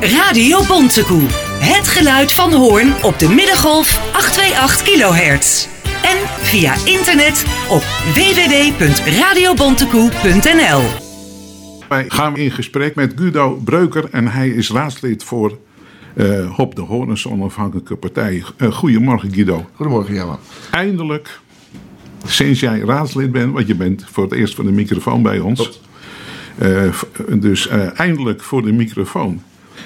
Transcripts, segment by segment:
Radio Bontekoe. Het geluid van Hoorn op de middengolf 828 kHz. En via internet op www.radiobontekoe.nl Wij gaan in gesprek met Guido Breuker en hij is raadslid voor uh, Hop de Hoornse Onafhankelijke Partij. Uh, goedemorgen Guido. Goedemorgen Jan. Eindelijk, sinds jij raadslid bent, want je bent voor het eerst voor de microfoon bij ons. Uh, dus eindelijk voor de microfoon.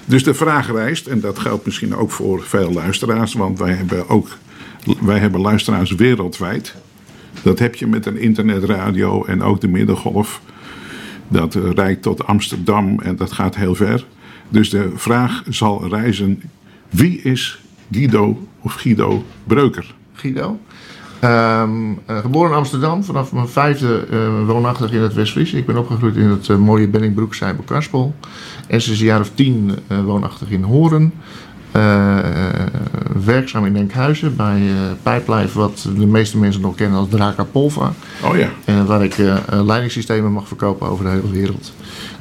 Dus de vraag rijst, en dat geldt misschien ook voor veel luisteraars, want wij hebben ook wij hebben luisteraars wereldwijd. Dat heb je met een internetradio en ook de middengolf. Dat reikt tot Amsterdam en dat gaat heel ver. Dus de vraag zal reizen: wie is Guido of Guido Breuker? Guido? Um, geboren in Amsterdam, vanaf mijn vijfde uh, woonachtig in het Westfries. Ik ben opgegroeid in het uh, mooie Benningbroek, Karspel. En sinds een jaar of tien woonachtig in Horen. werkzaam in Enkhuizen bij uh, wat de meeste mensen nog kennen als Draka Polva. Oh ja. En waar ik leidingssystemen mag verkopen over de hele wereld.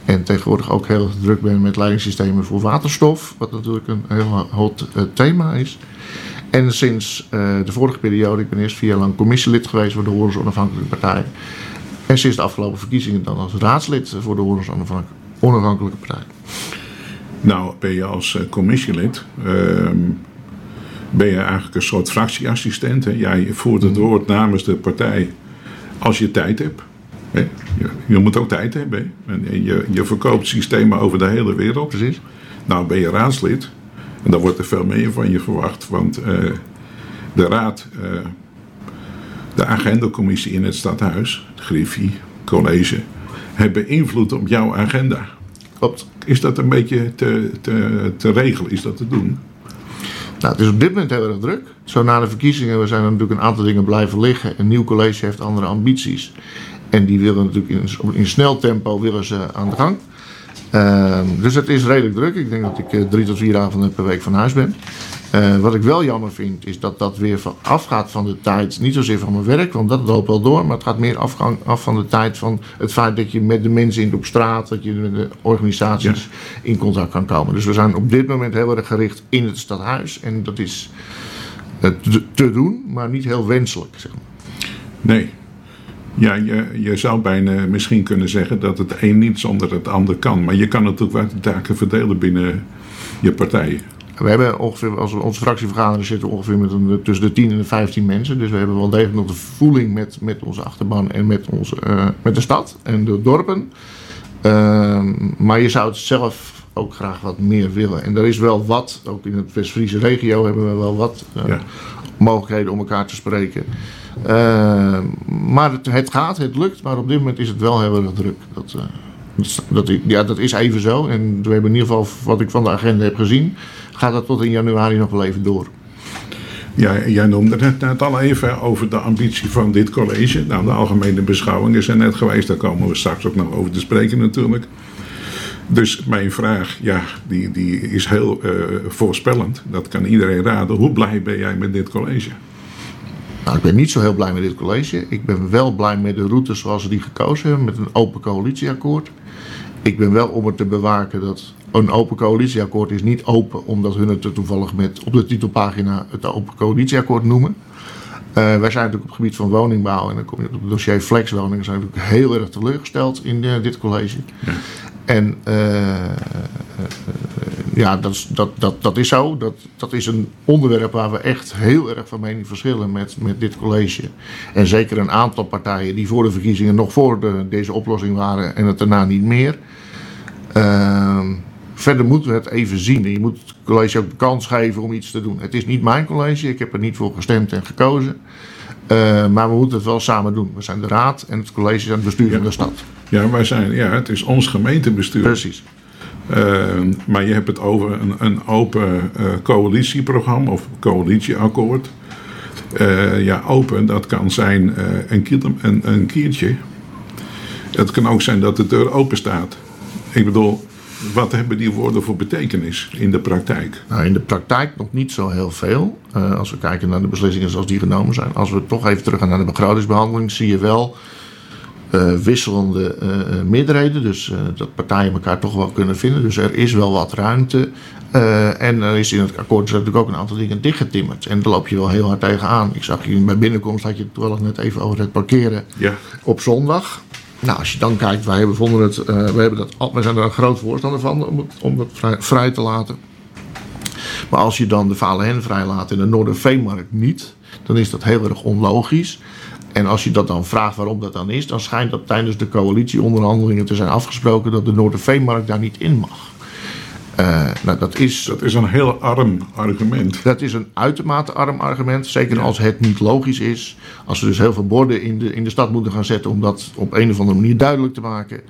En tegenwoordig ook heel druk ben met leidingssystemen voor waterstof, wat natuurlijk een heel hot thema is. En sinds uh, de vorige periode, ik ben eerst vier jaar lang commissielid geweest voor de Horens Onafhankelijke Partij. En sinds de afgelopen verkiezingen dan als raadslid voor de Horens Onafhankelijke Partij. Nou, ben je als uh, commissielid, uh, ben je eigenlijk een soort fractieassistent. Hè? Jij voert het woord namens de partij als je tijd hebt. Hè? Je, je, moet ook tijd hebben. Hè? En je, je verkoopt systemen over de hele wereld. Precies. Nou, ben je raadslid. En dan wordt er veel meer van je verwacht, want uh, de raad, uh, de agendacommissie in het stadhuis, het Griffie, college, hebben invloed op jouw agenda. Klopt. Is dat een beetje te, te, te regelen? Is dat te doen? Nou, het is op dit moment heel erg druk. Zo na de verkiezingen zijn er natuurlijk een aantal dingen blijven liggen. Een nieuw college heeft andere ambities. En die willen natuurlijk in, in snel tempo willen ze aan de gang. Uh, dus het is redelijk druk. Ik denk dat ik uh, drie tot vier avonden per week van huis ben. Uh, wat ik wel jammer vind, is dat dat weer van, afgaat van de tijd. Niet zozeer van mijn werk, want dat loopt wel door. Maar het gaat meer afgang, af van de tijd van het feit dat je met de mensen in op straat, dat je met de organisaties in contact kan komen. Dus we zijn op dit moment heel erg gericht in het stadhuis. En dat is uh, te doen, maar niet heel wenselijk. Zeg maar. Nee, ja, je, je zou bijna misschien kunnen zeggen dat het een niet zonder het ander kan. Maar je kan natuurlijk wel de taken verdelen binnen je partij. We hebben ongeveer, als we onze fractievergadering zitten, ongeveer met een, tussen de 10 en de 15 mensen. Dus we hebben wel degelijk nog de voeling met, met onze achterban en met, onze, uh, met de stad en de dorpen. Uh, maar je zou het zelf ook graag wat meer willen. En er is wel wat, ook in het West-Friese regio hebben we wel wat uh, ja. mogelijkheden om elkaar te spreken. Uh, maar het, gaat, het lukt, maar op dit moment is het wel heel erg druk. Dat, uh, dat, ja, dat is even zo. En we hebben in ieder geval, wat ik van de agenda heb gezien, gaat dat tot in januari nog wel even door. Ja, jij noemde het net al even over de ambitie van dit college. Nou, de algemene beschouwing is er net geweest, daar komen we straks ook nog over te spreken natuurlijk. Dus mijn vraag, ja, die, die is heel uh, voorspellend. Dat kan iedereen raden. Hoe blij ben jij met dit college? Nou, ik ben niet zo heel blij met dit college. Ik ben wel blij met de route zoals ze die gekozen hebben, met een open coalitieakkoord. Ik ben wel om het te bewaken dat een open coalitieakkoord is niet open omdat hun het er toevallig met op de titelpagina het open coalitieakkoord noemen. Uh, wij zijn natuurlijk op het gebied van woningbouw en dan kom je op het dossier flexwoningen zijn natuurlijk heel erg teleurgesteld in de, dit college. Ja. En uh, ja, dat, dat, dat, dat is zo. Dat, dat is een onderwerp waar we echt heel erg van mening verschillen met, met dit college. En zeker een aantal partijen die voor de verkiezingen nog voor de, deze oplossing waren en het daarna niet meer. Uh, verder moeten we het even zien. Je moet het college ook de kans geven om iets te doen. Het is niet mijn college, ik heb er niet voor gestemd en gekozen. Uh, maar we moeten het wel samen doen. We zijn de raad en het college zijn het bestuur ja. van de stad. Ja, wij zijn, ja, het is ons gemeentebestuur. Precies. Uh, maar je hebt het over een, een open uh, coalitieprogramma of coalitieakkoord. Uh, ja, open, dat kan zijn een, kiel, een, kiertje. Het kan ook zijn dat de deur open staat. Ik bedoel, wat hebben die woorden voor betekenis in de praktijk? Nou, in de praktijk nog niet zo heel veel. Als we kijken naar de beslissingen zoals die genomen zijn. Als we toch even terug gaan naar de begrotingsbehandeling, zie je wel eh, wisselende eh, eh, meerderheden. Dus eh, dat partijen elkaar toch wel kunnen vinden. Dus er is wel wat ruimte. Eh, en er is in het akkoord natuurlijk ook een aantal dingen dichtgetimmerd. En daar loop je wel heel hard tegenaan. Ik zag hier bij binnenkomst had je het toevallig net even over het parkeren Ja, op zondag. Nou, als je dan kijkt, wij hebben, vonden het, eh, we hebben dat, wij zijn er een groot voorstander van om het, om vrij, vrij te laten. Maar als je dan de Valen vrijlaat en de Noorderveemarkt niet, dan is dat heel erg onlogisch. En als je dat dan vraagt waarom dat dan is, dan schijnt dat tijdens de coalitieonderhandelingen te zijn afgesproken dat de Noorderveemarkt daar niet in mag. Eh, nou, dat is dat is een heel arm argument. dat is een uitermate arm argument. Zeker als het niet logisch is. Als we dus heel veel borden in de, in de stad moeten gaan zetten om dat op een of andere manier duidelijk te maken.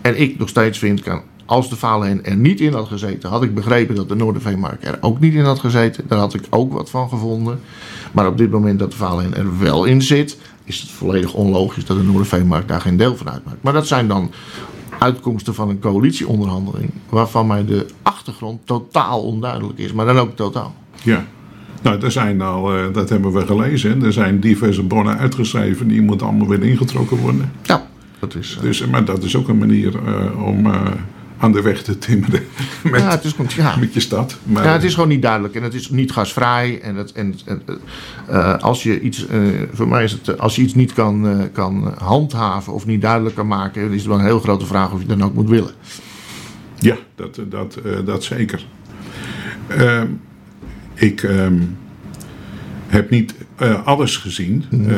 En ik nog steeds vind, kan, als de Valenhen er niet in had gezeten, had ik begrepen dat de Noorderveemarkt er ook niet in had gezeten. Daar had ik ook wat van gevonden. Maar op dit moment dat de Valenhen er wel in zit, is het volledig onlogisch dat de Noorderveemarkt daar geen deel van uitmaakt. Maar dat zijn dan uitkomsten van een coalitieonderhandeling, waarvan mij de achtergrond totaal onduidelijk is. Maar dan ook totaal. Ja. Nou, er zijn al, eh, dat hebben we gelezen, er zijn diverse bonnen uitgeschreven, die moeten allemaal weer ingetrokken worden. Ja, dat is. eh, Dus, maar dat is ook een manier eh, om aan de weg te timmeren met, ja, het is, gewoon- ja. met je stad. Maar, ja, het is gewoon niet duidelijk en het is niet gasvrij. En, het, en, en eh, als je iets, eh, voor mij is het, eh, als je iets niet kan, eh, kan handhaven of niet duidelijk kan maken, dan is het wel een heel grote vraag of je dan ook moet willen. Ja, dat, dat, eh, dat zeker. Ehm, ik ehm, heb niet eh, alles gezien Mhm. eh,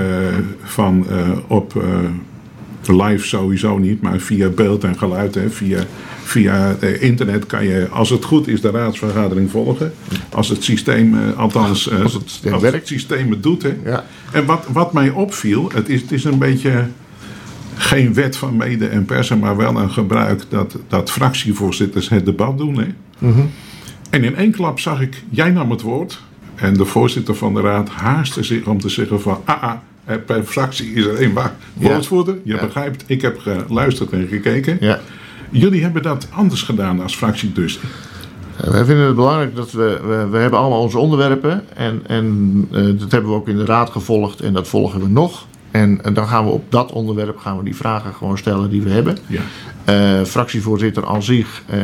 van eh, op eh, live sowieso niet, maar via beeld en geluid. Hè, via via eh, internet kan je, als het goed is, de raadsvergadering volgen. Als het systeem, eh, althans, eh, Als het als het systeem het doet. Hè. Ja. En wat, wat mij opviel, het is, het is een beetje geen wet van mede en persen, maar wel een gebruik dat, dat fractievoorzitters het debat doen. Hè? En in één klap zag ik, jij nam het woord. En de voorzitter van de raad haastte zich om te zeggen van, ah, ah per fractie is er één wa- Ja. woordvoerder. Je begrijpt, ik heb geluisterd en gekeken. Ja. Jullie hebben dat anders gedaan als fractie dus. Eh, Wij vinden het belangrijk dat we, we, we hebben allemaal onze onderwerpen. En, en eh, dat hebben we ook in de raad gevolgd en dat volgen we nog. En, en dan gaan we op dat onderwerp gaan we die vragen gewoon stellen die we hebben. Ja. Eh, fractievoorzitter aan zich. eh,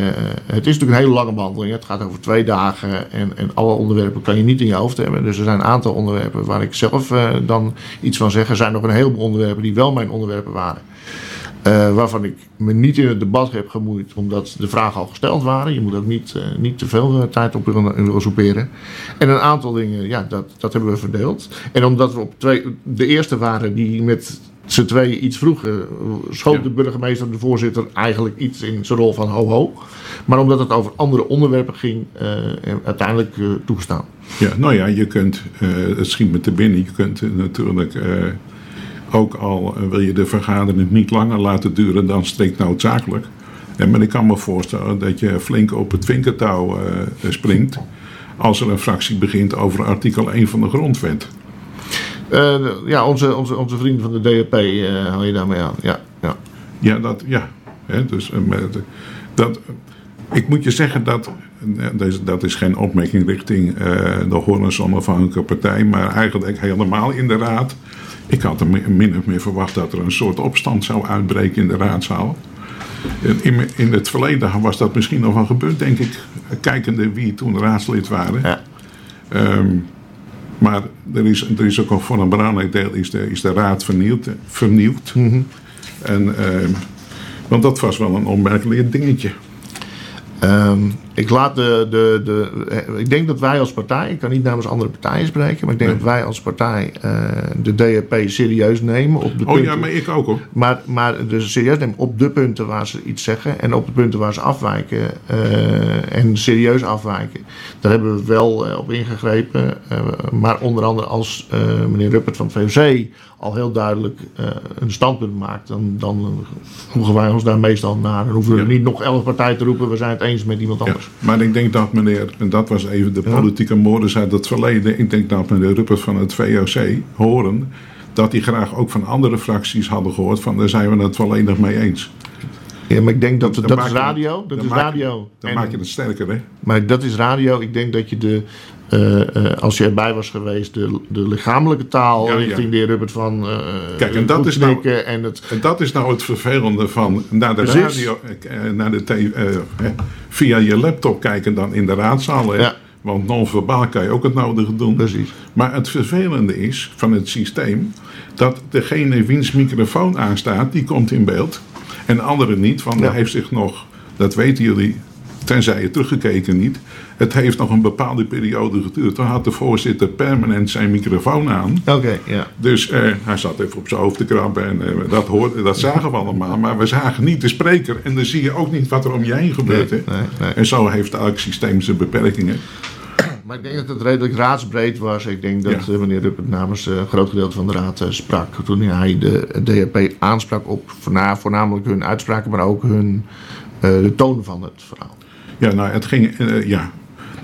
het is natuurlijk een hele lange behandeling. Het gaat over twee dagen. En, en alle onderwerpen kan je niet in je hoofd hebben. Dus er zijn een aantal onderwerpen waar ik zelf eh, dan iets van zeg. Er zijn nog een heleboel onderwerpen die wel mijn onderwerpen waren. Eh, waarvan ik me niet in het debat heb gemoeid, omdat de vragen al gesteld waren. Je moet ook niet, eh, niet te veel eh, tijd op willen soeperen. En een aantal dingen, ja, dat, dat hebben we verdeeld. En omdat we op twee, de eerste waren die met z'n tweeën iets vroegen, schoot Ja. de burgemeester, de voorzitter, eigenlijk iets in zijn rol van ho-ho. Maar omdat het over andere onderwerpen ging, uiteindelijk toegestaan. Ja, nou ja, je kunt, het schiet me te binnen, je kunt natuurlijk ook al eh, wil je de vergadering niet langer laten duren dan strikt noodzakelijk. Eh, maar ik kan me voorstellen dat je flink op het vinkertouw eh, springt als er een fractie begint over artikel 1 van de grondwet. Ja, onze, onze, onze vrienden van de DAP haal je daarmee aan. Ja, ja. Ja, dat, ja. Dus, dat, ik moet je zeggen dat, dat is, geen opmerking richting de onafhankelijke partij, maar eigenlijk helemaal in de raad. Ik had er mi- min of meer verwacht dat er een soort opstand zou uitbreken in de raadzaal. In, het verleden was dat misschien nog wel gebeurd, denk ik, kijkende wie toen raadslid waren. Ja. Ehm, maar er is, er is ook al voor een belangrijk deel is de, is de raad vernieuwd. vernieuwd. En, ehm, want dat was wel een onmerkelijk dingetje. Ehm, ik, laat de, de, de, eh, ik denk dat wij als partij, ik kan niet namens andere partijen spreken, maar ik denk Nee. dat wij als partij eh, de DAP serieus nemen op de Oh punten. ja, maar ik ook hoor. Maar, maar dus serieus nemen op de punten waar ze iets zeggen en op de punten waar ze afwijken eh, en serieus afwijken. Daar hebben we wel op ingegrepen. maar onder andere als meneer Ruppert van het VOC al heel duidelijk een standpunt maakt, dan, dan voegen wij ons daar meestal naar. Dan hoeven we Ja. niet nog elf partijen te roepen, we zijn het eens met iemand Ja, anders. maar ik denk dat meneer, en dat was even de politieke modus uit het verleden. Ik denk dat meneer Ruppert van het VOC horen. dat hij graag ook van andere fracties hadden gehoord. van daar zijn we het volledig mee eens. Ja, maar ik denk dat dat maak is radio. Dat is maak je- radio. Dan En- maak je het sterker, hè? Maar dat is radio. Ik denk dat je de, eh, eh, als je erbij was geweest, de, de lichamelijke taal Ja, ja. richting de heer van eh Kijk, en dat is nou- en het. En dat is nou het vervelende van naar de Precies. radio, naar de tv, via je laptop kijken dan in de raadzaal. Ja. Want non-verbaal kan je ook het nodige doen. Precies. Maar het vervelende is van het systeem dat degene wiens microfoon aanstaat, die komt in beeld. En de andere niet, want hij heeft zich nog, dat weten jullie, tenzij je teruggekeken niet. Het heeft nog een bepaalde periode geduurd. Toen had de voorzitter permanent zijn microfoon aan. Oké, ja. Dus eh, hij zat even op zijn hoofd te krabben en eh, dat, hoorde, dat zagen we allemaal. Maar we zagen niet de spreker en dan zie je ook niet wat er om je heen gebeurt. Nee, nee, nee. En zo heeft elk systeem zijn beperkingen. Maar ik denk dat het redelijk raadsbreed was. Ik denk dat Ja. eh, meneer Ruppert namens een groot gedeelte van de raad sprak. Toen hij de DHP aansprak op voorna- voornamelijk hun uitspraken, maar ook hun, de toon van het verhaal. Ja, nou, het ging. eh, ja.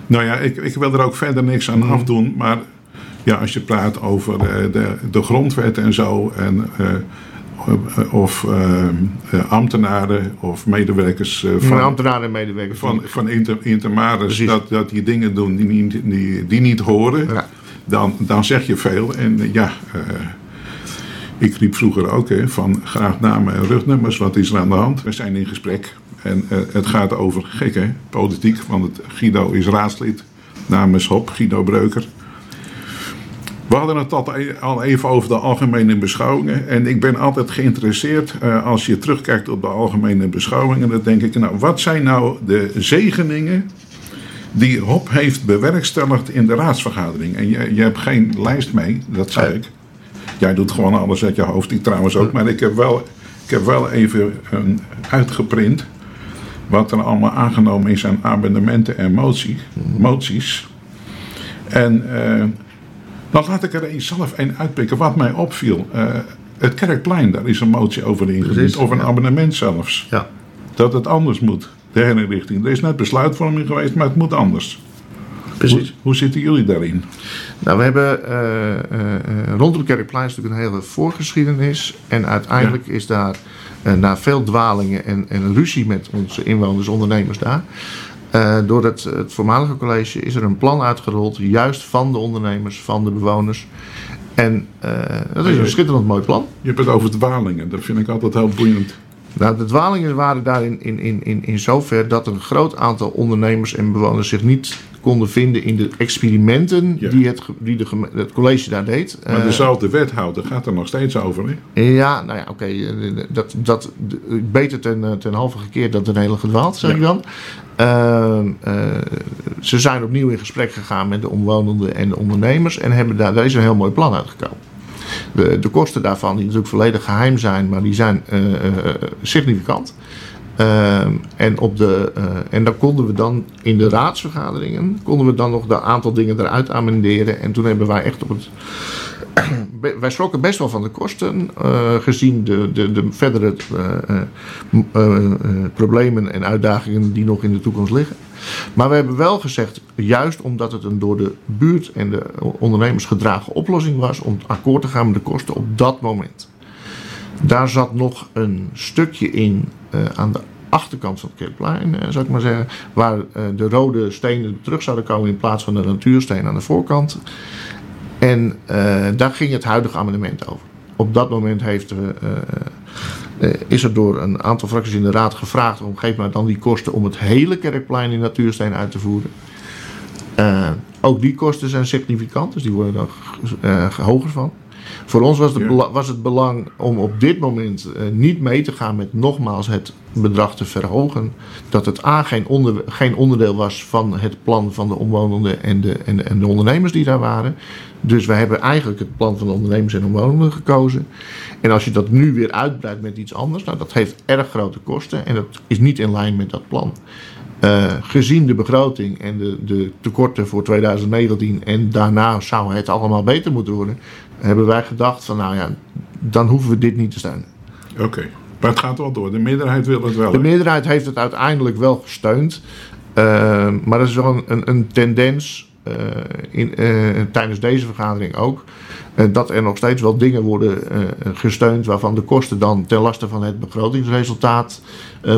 Nou ja, ik, ik wil er ook verder niks aan Mhm. afdoen. Maar ja, als je praat over eh, de, de grondwet en zo. En, eh, of ambtenaren of medewerkers eh, Van van, ambtenaren en medewerkers van, van inter, intermaris. Precies. Dat, dat die dingen doen die niet, die, die niet horen. Ja. Dan, dan zeg je veel. En ja. ik riep vroeger ook hè, van graag namen en rugnummers. Wat is er aan de hand? We zijn in gesprek. En eh, het gaat over gek hè, politiek. Want het, Guido is raadslid namens Hop, Guido Breuker. We hadden het al, al even over de algemene beschouwingen. En ik ben altijd geïnteresseerd eh, als je terugkijkt op de algemene beschouwingen. Dan denk ik, nou, wat zijn nou de zegeningen die Hop heeft bewerkstelligd in de raadsvergadering? En je, je hebt geen lijst mee, dat zei ik. Jij doet gewoon alles uit je hoofd, ik trouwens ook. Maar ik heb wel, ik heb wel even een, uitgeprint wat er allemaal aangenomen is aan amendementen en motie, moties. En eh, dan laat ik er eens zelf een uitpikken wat mij opviel. Eh, het Kerkplein, daar is een motie over ingediend, of een ja. abonnement zelfs. Ja. Dat het anders moet, de herinrichting. Er is net besluitvorming geweest, maar het moet anders. Hoe, hoe zitten jullie daarin? Nou, we hebben eh, eh, eh, rondom Kerkplein natuurlijk een hele voorgeschiedenis. En uiteindelijk is daar, na veel dwalingen en, en ruzie met onze inwoners, ondernemers daar. eh, door het, het voormalige college is er een plan uitgerold, juist van de ondernemers, van de bewoners. En dat is een schitterend mooi plan. Je hebt het over dwalingen, dat vind ik altijd heel boeiend. Nou, de dwalingen waren daarin in, in, in, in zover dat een groot aantal ondernemers en bewoners zich niet konden vinden in de experimenten Ja. die, het, die de, het college daar deed. Maar Eh, dezelfde wethouder gaat er nog steeds over. Hè? Ja, nou ja, oké. eh, dat, dat, d- beter ten, eh, ten halve gekeerd dan ten hele gedwaald, zeg Ja. ik dan. Ehm, eh, ze zijn opnieuw in gesprek gegaan met de omwonenden en de ondernemers. En hebben daar, daar is een heel mooi plan uitgekomen. De, de kosten daarvan, die natuurlijk volledig geheim zijn, maar die zijn eh, eh, significant. Ehm, en, op de, eh, en dan konden we dan in de raadsvergaderingen, konden we dan nog een aantal dingen eruit amenderen. En toen hebben wij echt op het wij schrokken best wel van de kosten, eh, gezien de, de, de verdere eh, eh, eh, eh, problemen en uitdagingen die nog in de toekomst liggen. Maar we hebben wel gezegd, juist omdat het een door de buurt en de ondernemers gedragen oplossing was, om akkoord te gaan met de kosten op dat moment. Daar zat nog een stukje in eh, aan de achterkant van het Kerkplein, eh, zou ik maar zeggen, waar eh, de rode stenen terug zouden komen in plaats van de natuursteen aan de voorkant. En eh, daar ging het huidige amendement over. Op dat moment heeft, is er door een aantal fracties in de raad gevraagd om geef maar dan die kosten om het hele kerkplein in natuursteen uit te voeren. Ook die kosten zijn significant, dus die worden er hoger van. Voor ons was, de Ja. bela- was het belang om op dit moment eh, niet mee te gaan met nogmaals het bedrag te verhogen. Dat het A geen, onder, geen onderdeel was van het plan van de omwonenden en de, en, de- en de ondernemers die daar waren. Dus wij hebben eigenlijk het plan van de ondernemers en omwonenden gekozen. En als je dat nu weer uitbreidt met iets anders, nou, dat heeft erg grote kosten en dat is niet in lijn met dat plan. Eh, gezien de begroting en de, de tekorten voor 2019 en daarna zou het allemaal beter moeten worden, hebben wij gedacht van nou ja, dan hoeven we dit niet te steunen. Oké, maar het gaat wel door. De meerderheid wil het wel. De meerderheid heeft het uiteindelijk wel gesteund, eh, maar er is wel een, een, een tendens eh, in, eh, tijdens deze vergadering ook, eh, dat er nog steeds wel dingen worden gesteund waarvan de kosten dan ten laste van het begrotingsresultaat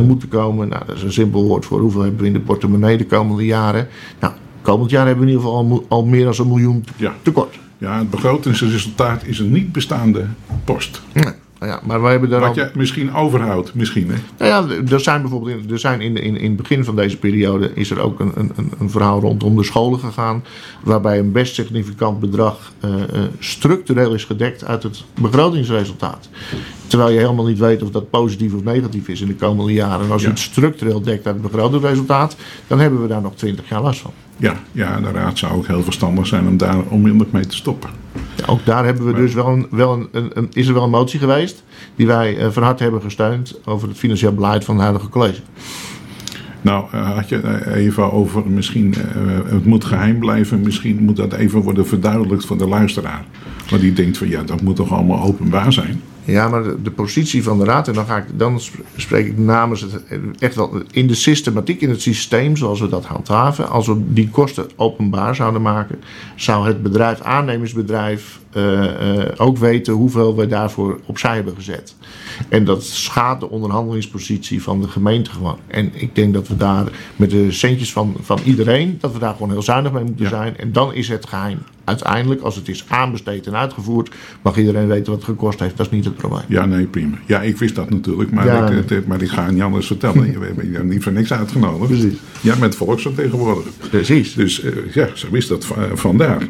moeten komen. Nou, dat is een simpel woord voor hoeveel hebben we in de portemonnee de komende jaren. Nou, komend jaar hebben we in ieder geval al meer dan een miljoen Ja. tekort. Ja, het begrotingsresultaat is een niet bestaande post. Nee. Nou ja, maar we hebben daar Wat al... je misschien overhoudt, misschien. Hè? Nou ja, er zijn bijvoorbeeld in, er zijn in, in, in het begin van deze periode is er ook een, een, een verhaal rondom de scholen gegaan. Waarbij een best significant bedrag eh, eh, structureel is gedekt uit het begrotingsresultaat. Terwijl je helemaal niet weet of dat positief of negatief is in de komende jaren. En als je het structureel dekt uit het begrotingsresultaat, dan hebben we daar nog twintig jaar last van. Ja, ja, de raad zou ook heel verstandig zijn om daar onmiddellijk mee te stoppen. Ja, ook daar hebben we dus wel een, wel een, een, is er wel een motie geweest die wij eh, van harte hebben gesteund over het financieel beleid van het huidige college. Nou, eh, had je eh, even over misschien, het moet geheim blijven. Misschien moet dat even worden verduidelijkt voor de luisteraar. Want die denkt van ja, dat moet toch allemaal openbaar zijn. Ja, maar de, positie van de raad, en dan, ga ik, dan sp- spreek ik namens het echt wel in de systematiek, in het systeem zoals we dat handhaven. Als we die kosten openbaar zouden maken, zou het bedrijf, aannemersbedrijf, ook weten hoeveel we daarvoor opzij hebben gezet. En dat schaadt de onderhandelingspositie van de gemeente gewoon. En ik denk dat we daar met de centjes van, van iedereen, dat we daar gewoon heel zuinig mee moeten Ja. zijn. En dan is het geheim. Uiteindelijk, als het is aanbesteed en uitgevoerd, mag iedereen weten wat het gekost heeft. Dat is niet het probleem. Ja, nee, prima. Ja, ik wist dat natuurlijk, maar, Ja. ik, het- maar ik ga niet anders vertellen. Je bent niet voor niks uitgenodigd. Precies. Ja, met volksvertegenwoordiger. Precies. Dus eh, ja, zo is dat va- vandaar.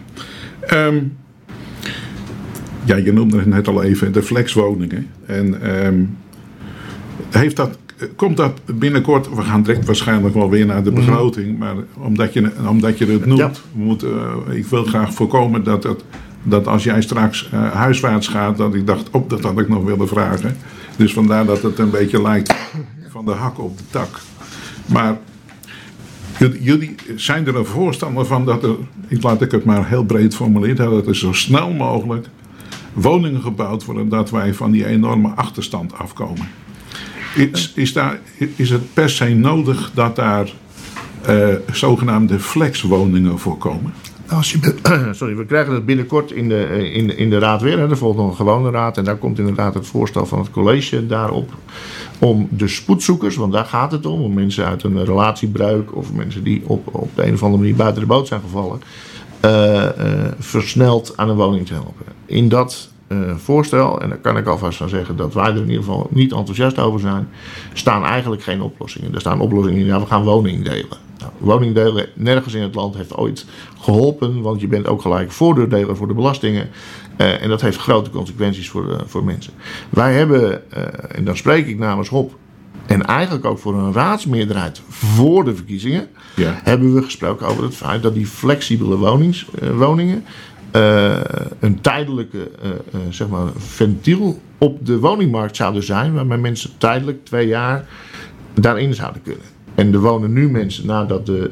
Ja, je noemde het net al even de flexwoningen. En ehm, heeft dat, komt dat binnenkort, we gaan direct waarschijnlijk wel weer naar de begroting, maar omdat je, omdat je het noemt, Ja. moeten, eh, ik wil graag voorkomen dat, het, dat als jij straks eh, huiswaarts gaat, dat ik dacht, oh, dat had ik nog willen vragen. Dus vandaar dat het een beetje lijkt van de hak op de tak. Maar Jullie, jullie zijn er een voorstander van dat er, ik laat ik het maar heel breed formuleren, dat er zo snel mogelijk woningen gebouwd worden dat wij van die enorme achterstand afkomen. Is, is, daar, is het per se nodig dat daar eh, zogenaamde flexwoningen voorkomen? Als je, sorry, we krijgen het binnenkort in de, eh, in, in de raad weer. Hè. Er volgt nog een gewone raad. En daar komt inderdaad het voorstel van het college daarop. Om de spoedzoekers, want daar gaat het om. Om mensen uit een relatiebreuk. Of mensen die op, op de een of andere manier buiten de boot zijn gevallen. Eh, eh, versneld aan een woning te helpen. In dat eh, voorstel, en daar kan ik alvast van zeggen dat wij er in ieder geval niet enthousiast over zijn, staan eigenlijk geen oplossingen. Er staan oplossingen in, ja, we gaan woning delen. Nou, woningdelen nergens in het land heeft ooit geholpen, want je bent ook gelijk voordeurdeler voor de belastingen. En dat heeft grote consequenties voor, voor mensen. Wij hebben, en dan spreek ik namens Hop, en eigenlijk ook voor een raadsmeerderheid voor de verkiezingen, Ja. hebben we gesproken over het feit dat die flexibele wonings, eh, woningen eh, een tijdelijke eh, zeg maar ventiel op de woningmarkt zouden zijn, waarmee mensen tijdelijk twee jaar daarin zouden kunnen. En er wonen nu mensen nadat de,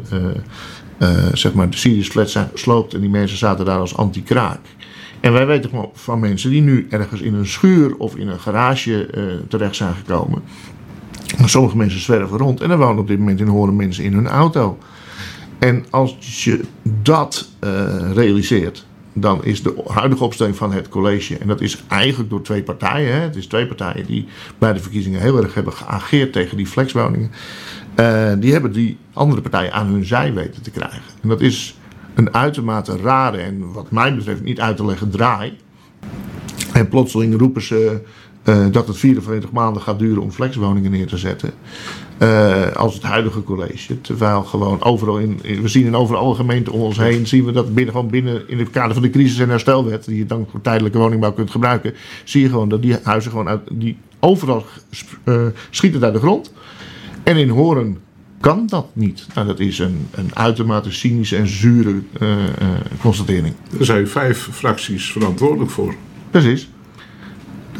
zeg maar de Sirius flats zijn gesloopt en die mensen zaten daar als anti-kraak. En wij weten gewoon van mensen die nu ergens in een schuur of in een garage terecht zijn gekomen. Sommige mensen zwerven rond en er wonen op dit moment in Horen mensen in hun auto. En als je dat eh, realiseert, dan is de huidige opstelling van het college, en dat is eigenlijk door twee partijen, hè, het is twee partijen die bij de verkiezingen heel erg hebben geageerd tegen die flexwoningen, eh, die hebben die andere partijen aan hun zij weten te krijgen. En dat is een uitermate rare en wat mij betreft niet uit te leggen draai. En plotseling roepen ze eh, dat het 44 maanden gaat duren om flexwoningen neer te zetten. eh, als het huidige college. Terwijl gewoon overal in, in- we zien in overal alle gemeenten om ons heen, zien we dat binnen, gewoon binnen in het kader van de crisis- en herstelwet, die je dan voor tijdelijke woningbouw kunt gebruiken, zie je gewoon dat die huizen gewoon uit, die overal eh, schieten uit de grond. En in Horen kan dat niet. Nou, dat is een, een uitermate cynische en zure constatering. Er zijn vijf fracties verantwoordelijk voor. Precies.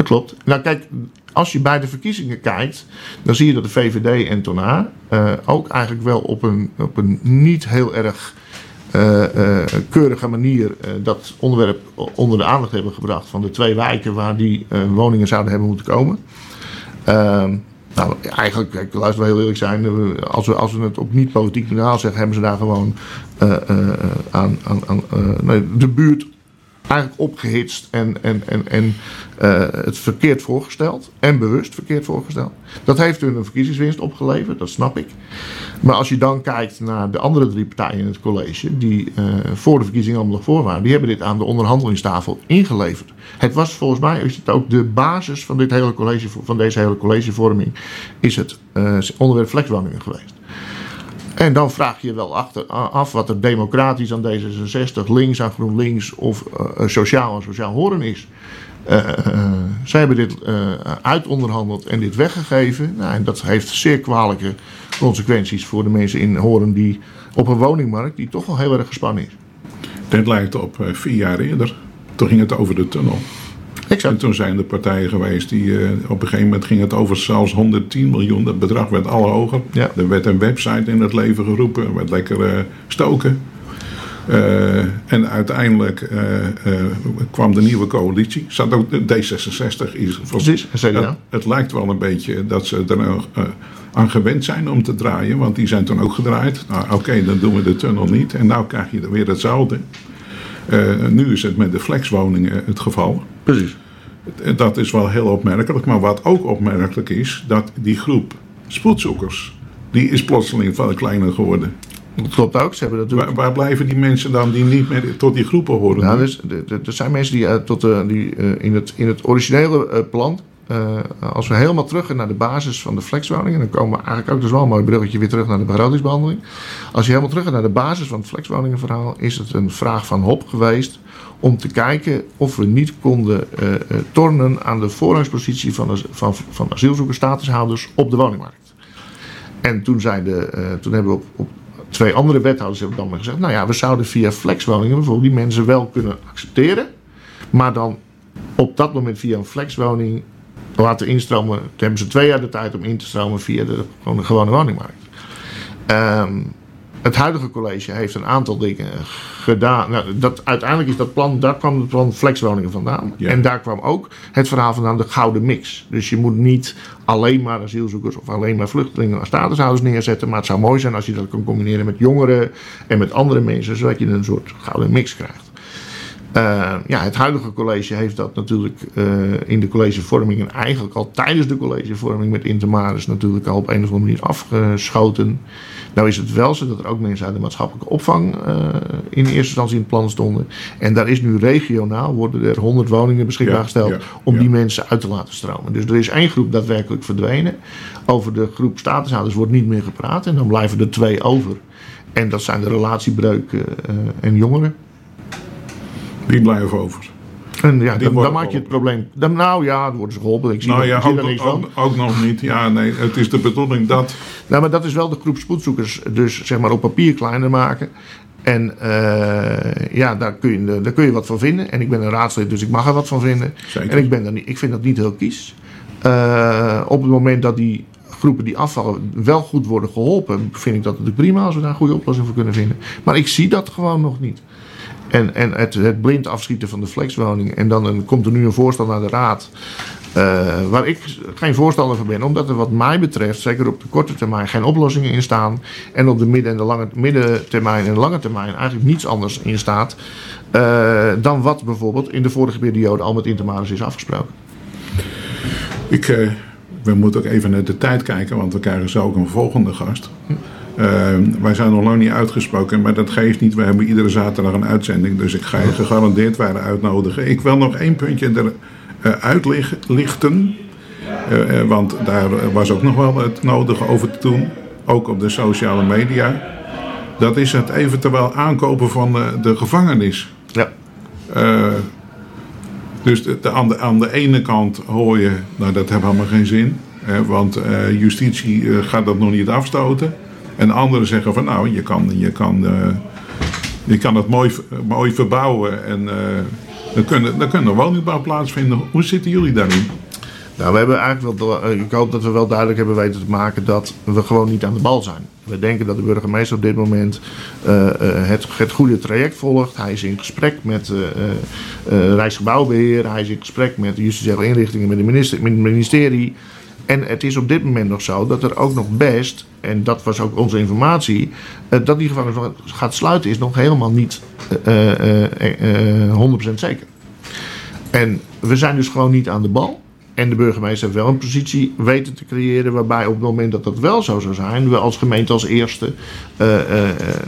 Dat klopt. Nou kijk, als je bij de verkiezingen kijkt, dan zie je dat de VVD en Tonaar eh, ook eigenlijk wel op een, op een niet heel erg eh, eh, keurige manier dat onderwerp onder de aandacht hebben gebracht van de twee wijken waar die woningen zouden hebben moeten komen. Ehm, Nou, eigenlijk, ik luister wel heel eerlijk zijn. Als we, als we het op niet-politiek kanaal zeggen, hebben ze daar gewoon uh, uh, aan, aan, de buurt eigenlijk opgehitst en, en, en, en uh, het verkeerd voorgesteld. En bewust verkeerd voorgesteld. Dat heeft hun een verkiezingswinst opgeleverd, dat snap ik. Maar als je dan kijkt naar de andere drie partijen in het college, die uh, voor de verkiezingen allemaal nog voor waren, die hebben dit aan de onderhandelingstafel ingeleverd. Het was volgens mij is het ook de basis van, dit hele college, van deze hele collegevorming, is het uh, onderwerp flexwoningen geweest. En dan vraag je wel achter, af wat er democratisch aan D66, links aan GroenLinks of uh, sociaal aan sociaal horen is. Uh, zij hebben dit uitonderhandeld en dit weggegeven. Nou, en dat heeft zeer kwalijke consequenties voor de mensen in Horen die op een woningmarkt die toch wel heel erg gespannen is. Dit lijkt op vier jaar eerder. Toen ging het over de tunnel. Exact. En toen zijn er partijen geweest die uh, op een gegeven moment ging het over zelfs 110 miljoen. Dat bedrag werd al hoger. Ja. Er werd een website in het leven geroepen. Er werd lekker uh, stoken. Uh, en uiteindelijk kwam de nieuwe coalitie. Zat ook de D66. Is, Precies, het, het lijkt wel een beetje dat ze er nou, aan gewend zijn om te draaien. Want die zijn toen ook gedraaid. Nou oké, okay, dan doen we de tunnel niet. En nu krijg je weer hetzelfde. Uh, nu is het met de flexwoningen het geval. Precies. Dat is wel heel opmerkelijk. Maar wat ook opmerkelijk is, dat die groep spoedzoekers, die is plotseling veel kleiner geworden. Dat klopt ook. Ze hebben natuurlijk... waar, waar, blijven die mensen dan die niet meer tot die groepen horen? Nou, dus, er zijn mensen die, uh, tot, uh, die uh, in, het, in het originele plan uh, als we helemaal terug gaan naar de basis van de flexwoningen, dan komen we eigenlijk ook dus wel een mooi bruggetje weer terug naar de begrotingsbehandeling. Als je helemaal terug gaat naar de basis van het flexwoningenverhaal, is het een vraag van Hop geweest om te kijken of we niet konden uh, uh, tornen aan de voorrangspositie van, de, van, van asielzoekersstatushouders op de woningmarkt. En toen, zei de, toen hebben we op, op twee andere wethouders hebben dan maar gezegd, nou ja, we zouden via flexwoningen bijvoorbeeld die mensen wel kunnen accepteren, maar dan op dat moment via een flexwoning laten instromen. Toen hebben ze twee jaar de tijd om in te stromen via de, gewoon de gewone woningmarkt. Um, het huidige college heeft een aantal dingen gedaan. Nou, dat, uiteindelijk is dat plan, daar kwam het plan flexwoningen vandaan. Ja. En daar kwam ook het verhaal vandaan de gouden mix. Dus je moet niet alleen maar asielzoekers of alleen maar vluchtelingen als statushouders neerzetten. Maar het zou mooi zijn als je dat kan combineren met jongeren en met andere mensen. Zodat je een soort gouden mix krijgt. Uh, ja, het huidige college heeft dat natuurlijk uh, in de collegevorming en eigenlijk al tijdens de collegevorming met Intermaris natuurlijk al op een of andere manier afgeschoten. Nou is het wel zo dat er ook mensen uit de maatschappelijke opvang uh, in eerste instantie in het plan stonden. En daar is nu regionaal, worden er 100 woningen beschikbaar ja, gesteld ja, om ja. die mensen uit te laten stromen. Dus er is één groep daadwerkelijk verdwenen. Over de groep statushouders wordt niet meer gepraat en dan blijven er twee over. En dat zijn de relatiebreuk en jongeren. Die blijven over. En ja, dan, dan maak je het probleem. Dan, nou ja, dan worden ze geholpen. Ik zie, nou ja, ik zie ook, er niks ook, van. ook nog niet. Ja, nee, het is de bedoeling dat. Nou, maar dat is wel de groep spoedzoekers, dus zeg maar op papier kleiner maken. En uh, ja, daar kun, je, daar kun je wat van vinden. En ik ben een raadslid, dus ik mag er wat van vinden. Zeker. En ik, ben er niet, ik vind dat niet heel kies. Uh, op het moment dat die groepen die afvallen wel goed worden geholpen, vind ik dat natuurlijk prima als we daar een goede oplossing voor kunnen vinden. Maar ik zie dat gewoon nog niet. En, en het, het blind afschieten van de flexwoning. En dan een, komt er nu een voorstel naar de raad. Uh, waar ik geen voorstander van ben. Omdat er wat mij betreft, zeker op de korte termijn, geen oplossingen in staan. En op de midden- en de lange middentermijn en lange termijn eigenlijk niets anders in staat. Uh, dan wat bijvoorbeeld in de vorige periode al met Intermaris is afgesproken. Ik, uh, we moeten ook even naar de tijd kijken, want we krijgen zo ook een volgende gast. Uh, wij zijn nog lang niet uitgesproken, maar dat geeft niet. We hebben iedere zaterdag een uitzending, dus ik ga je gegarandeerd weer uitnodigen. Ik wil nog één puntje eruit uh, lichten, uh, want daar was ook nog wel het nodige over te doen, ook op de sociale media. Dat is het eventueel aankopen van de, de gevangenis. Ja. dus de, de, aan, de, aan de ene kant hoor je, nou dat heeft helemaal geen zin, want justitie gaat dat nog niet afstoten. En anderen zeggen van nou, je kan, je kan, uh, je kan het mooi, mooi verbouwen en uh, dan, kunnen, dan kunnen er woningbouw plaatsvinden. Hoe zitten jullie daarin? Nou, we hebben eigenlijk wel, ik hoop dat we wel duidelijk hebben weten te maken dat we gewoon niet aan de bal zijn. We denken dat de burgemeester op dit moment uh, het, het goede traject volgt. Hij is in gesprek met uh, Rijksgebouwbeheer, hij is in gesprek met de justitiële inrichtingen, met het ministerie. En het is op dit moment nog zo dat er ook nog best, en dat was ook onze informatie, eh, dat die gevangenis gaat sluiten is nog helemaal niet eh, eh, eh, 100% zeker. En we zijn dus gewoon niet aan de bal. En de burgemeester heeft wel een positie weten te creëren waarbij op het moment dat dat wel zo zou zijn, we als gemeente als eerste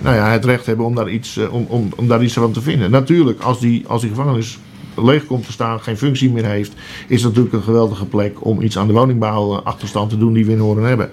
nou ja, het recht hebben om daar, iets, om, om, om daar iets van te vinden. Natuurlijk, als die, als die gevangenis leeg komt te staan, geen functie meer heeft, is natuurlijk een geweldige plek om iets aan de woningbouw achterstand te doen die we in Horen hebben.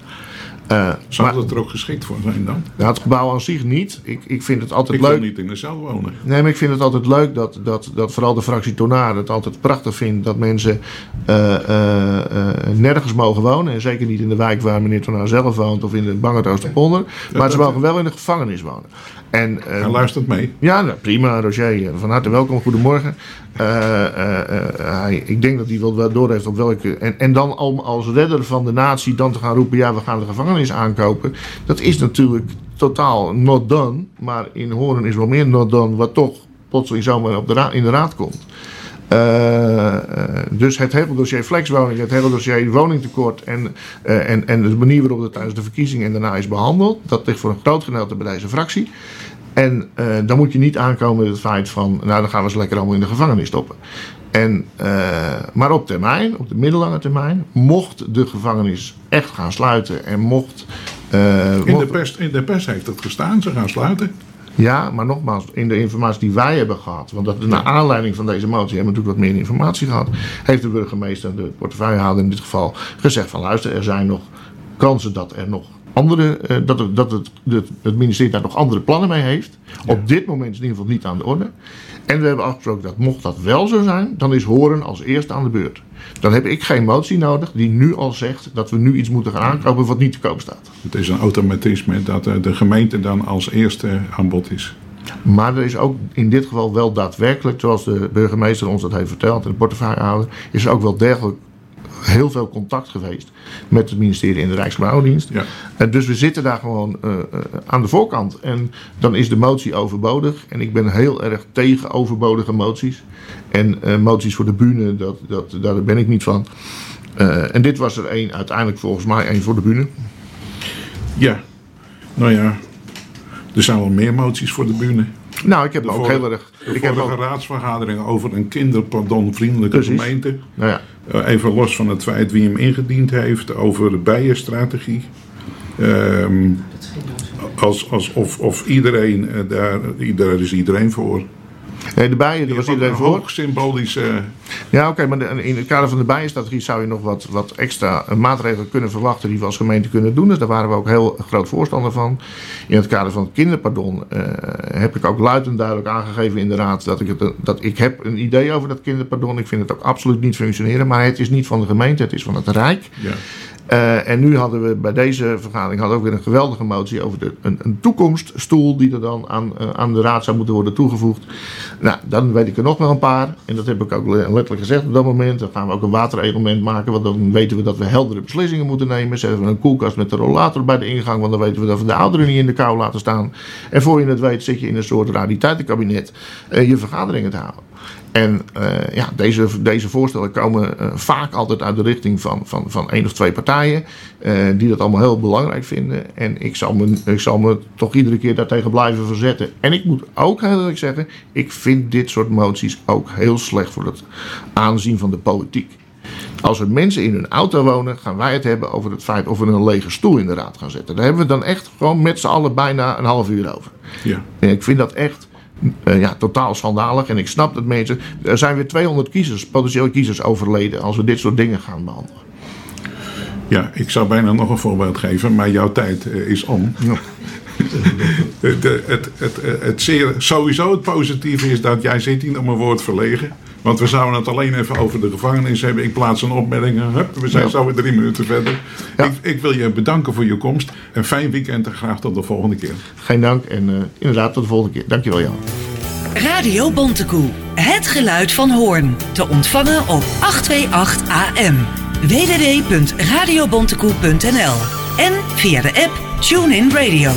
Eh, Zou maar, dat er ook geschikt voor zijn dan? nou, het gebouw aan zich niet. Ik, ik vind het altijd Ik wil leuk. niet in de cel wonen. Nee, maar ik vind het altijd leuk dat, dat, dat vooral de fractie Tonaar het altijd prachtig vindt dat mensen eh, eh, nergens mogen wonen. En zeker niet in de wijk waar meneer Tonaar zelf woont of in de Bangert Oosterpolder. Maar ze mogen wel in de gevangenis wonen. En, Hij luistert mee. ja, nou, prima, Roger. eh, Van harte welkom, goedemorgen. Eh, eh, hij, ik denk dat hij wel wel door heeft op welke. En, en dan om als redder van de natie dan te gaan roepen: ja, we gaan de gevangenis aankopen. Dat is natuurlijk totaal not done. Maar in Horen is wel meer not done, wat toch plotseling zomaar op de ra- in de raad komt. Eh, eh, dus het hele dossier flexwoning, het hele dossier woningtekort en, eh, en, en de manier waarop het tijdens de verkiezingen en daarna is behandeld, dat ligt voor een groot gedeelte bij deze fractie. En dan moet je niet aankomen met het feit van, nou dan gaan we ze lekker allemaal in de gevangenis stoppen. En, maar op termijn, op de middellange termijn, mocht de gevangenis echt gaan sluiten en mocht. In de, pers, in de pers heeft het gestaan, ze gaan sluiten. Ja, maar nogmaals, in de informatie die wij hebben gehad, want dat, naar aanleiding van deze motie hebben we natuurlijk wat meer informatie gehad, heeft de burgemeester, de portefeuillehouder in dit geval, gezegd van luister, er zijn nog kansen dat er nog andere, eh, dat, het, dat het, het, het ministerie daar nog andere plannen mee heeft. Op dit moment is het in ieder geval niet aan de orde. En we hebben afgesproken dat mocht dat wel zo zijn, dan is Horen als eerste aan de beurt. Dan heb ik geen motie nodig die nu al zegt dat we nu iets moeten gaan aankopen wat niet te koop staat. Het is een automatisme dat eh, de gemeente dan als eerste aan bod is. Maar er is ook in dit geval wel daadwerkelijk, zoals de burgemeester ons dat heeft verteld en de portefeuillehouder, is er ook wel degelijk heel veel contact geweest met het ministerie en de Rijksbouwdienst. Ja. En dus we zitten daar gewoon eh, eh, aan de voorkant. En dan is de motie overbodig. En ik ben heel erg tegen overbodige moties. En eh, moties voor de bühne, dat, dat, daar ben ik niet van. En dit was er één, uiteindelijk volgens mij één voor de bühne. Ja, nou ja, er zijn wel meer moties voor de bühne. Nou, ik heb De ook heel erg. Ik heb ook, raadsvergadering over een kinderpardonvriendelijke gemeente. nou ja, even los van het feit wie hem ingediend heeft, over de bijenstrategie. Ehm, als, alsof of iedereen eh, daar, daar is iedereen voor. Nee, de bijen, daar was iedereen een voor. hoog symbolische. Ja, oké, maar de- in het kader van de bijenstrategie zou je nog wat, wat extra eh, maatregelen kunnen verwachten die we als gemeente kunnen doen. Dus daar waren we ook heel groot voorstander van. In het kader van het kinderpardon eh, heb ik ook luid en duidelijk aangegeven in de raad dat ik, het, dat ik heb een idee over dat kinderpardon. Ik vind het ook absoluut niet functioneren, maar het is niet van de gemeente, het is van het Rijk. Ja. Eh, en nu hadden we bij deze vergadering hadden ook weer een geweldige motie over de, een, een toekomststoel die er dan aan, eh, aan de raad zou moeten worden toegevoegd. Nou, dan weet ik er nog wel een paar. En dat heb ik ook le- letterlijk gezegd op dat moment. Dan gaan we ook een waterelement maken, want dan weten we dat we heldere beslissingen moeten nemen. Zetten we een koelkast met de rollator bij de ingang, want dan weten we dat we de ouderen niet in de kou laten staan. En voor je het weet zit je in een soort rariteitenkabinet eh, je vergaderingen te houden. En eh, ja, deze, deze voorstellen komen eh, vaak altijd uit de richting van, van, van één of twee partijen. eh, die dat allemaal heel belangrijk vinden. En ik zal, me, ik zal me toch iedere keer daartegen blijven verzetten. En ik moet ook heel eerlijk zeggen, ik vind dit soort moties ook heel slecht voor het aanzien van de politiek. Als er mensen in hun auto wonen, gaan wij het hebben over het feit of we een lege stoel in de raad gaan zetten. Daar hebben we dan echt gewoon met z'n allen bijna een half uur over. Ja. En ik vind dat echt eh, ja, totaal schandalig. En ik snap dat mensen. Er zijn weer 200 kiezers, potentiële kiezers overleden. als we dit soort dingen gaan behandelen. ja, ik zou bijna nog een voorbeeld geven, maar jouw tijd eh, is om. De- het, het, het, het zeer, sowieso het positieve is dat jij zit niet om een woord verlegen. Want we zouden het alleen even over de gevangenis hebben. Ik plaats een opmerking. Hup, we zijn Ja. zo weer drie minuten verder. Ja. Ik, ik wil je bedanken voor je komst. Een fijn weekend en graag tot de volgende keer. Geen dank en eh, inderdaad tot de volgende keer. Dankjewel Jan. Radio Bontekoe. Het geluid van Hoorn. Te ontvangen op 828 AM. www.radiobontekoe.nl En via de app TuneIn Radio.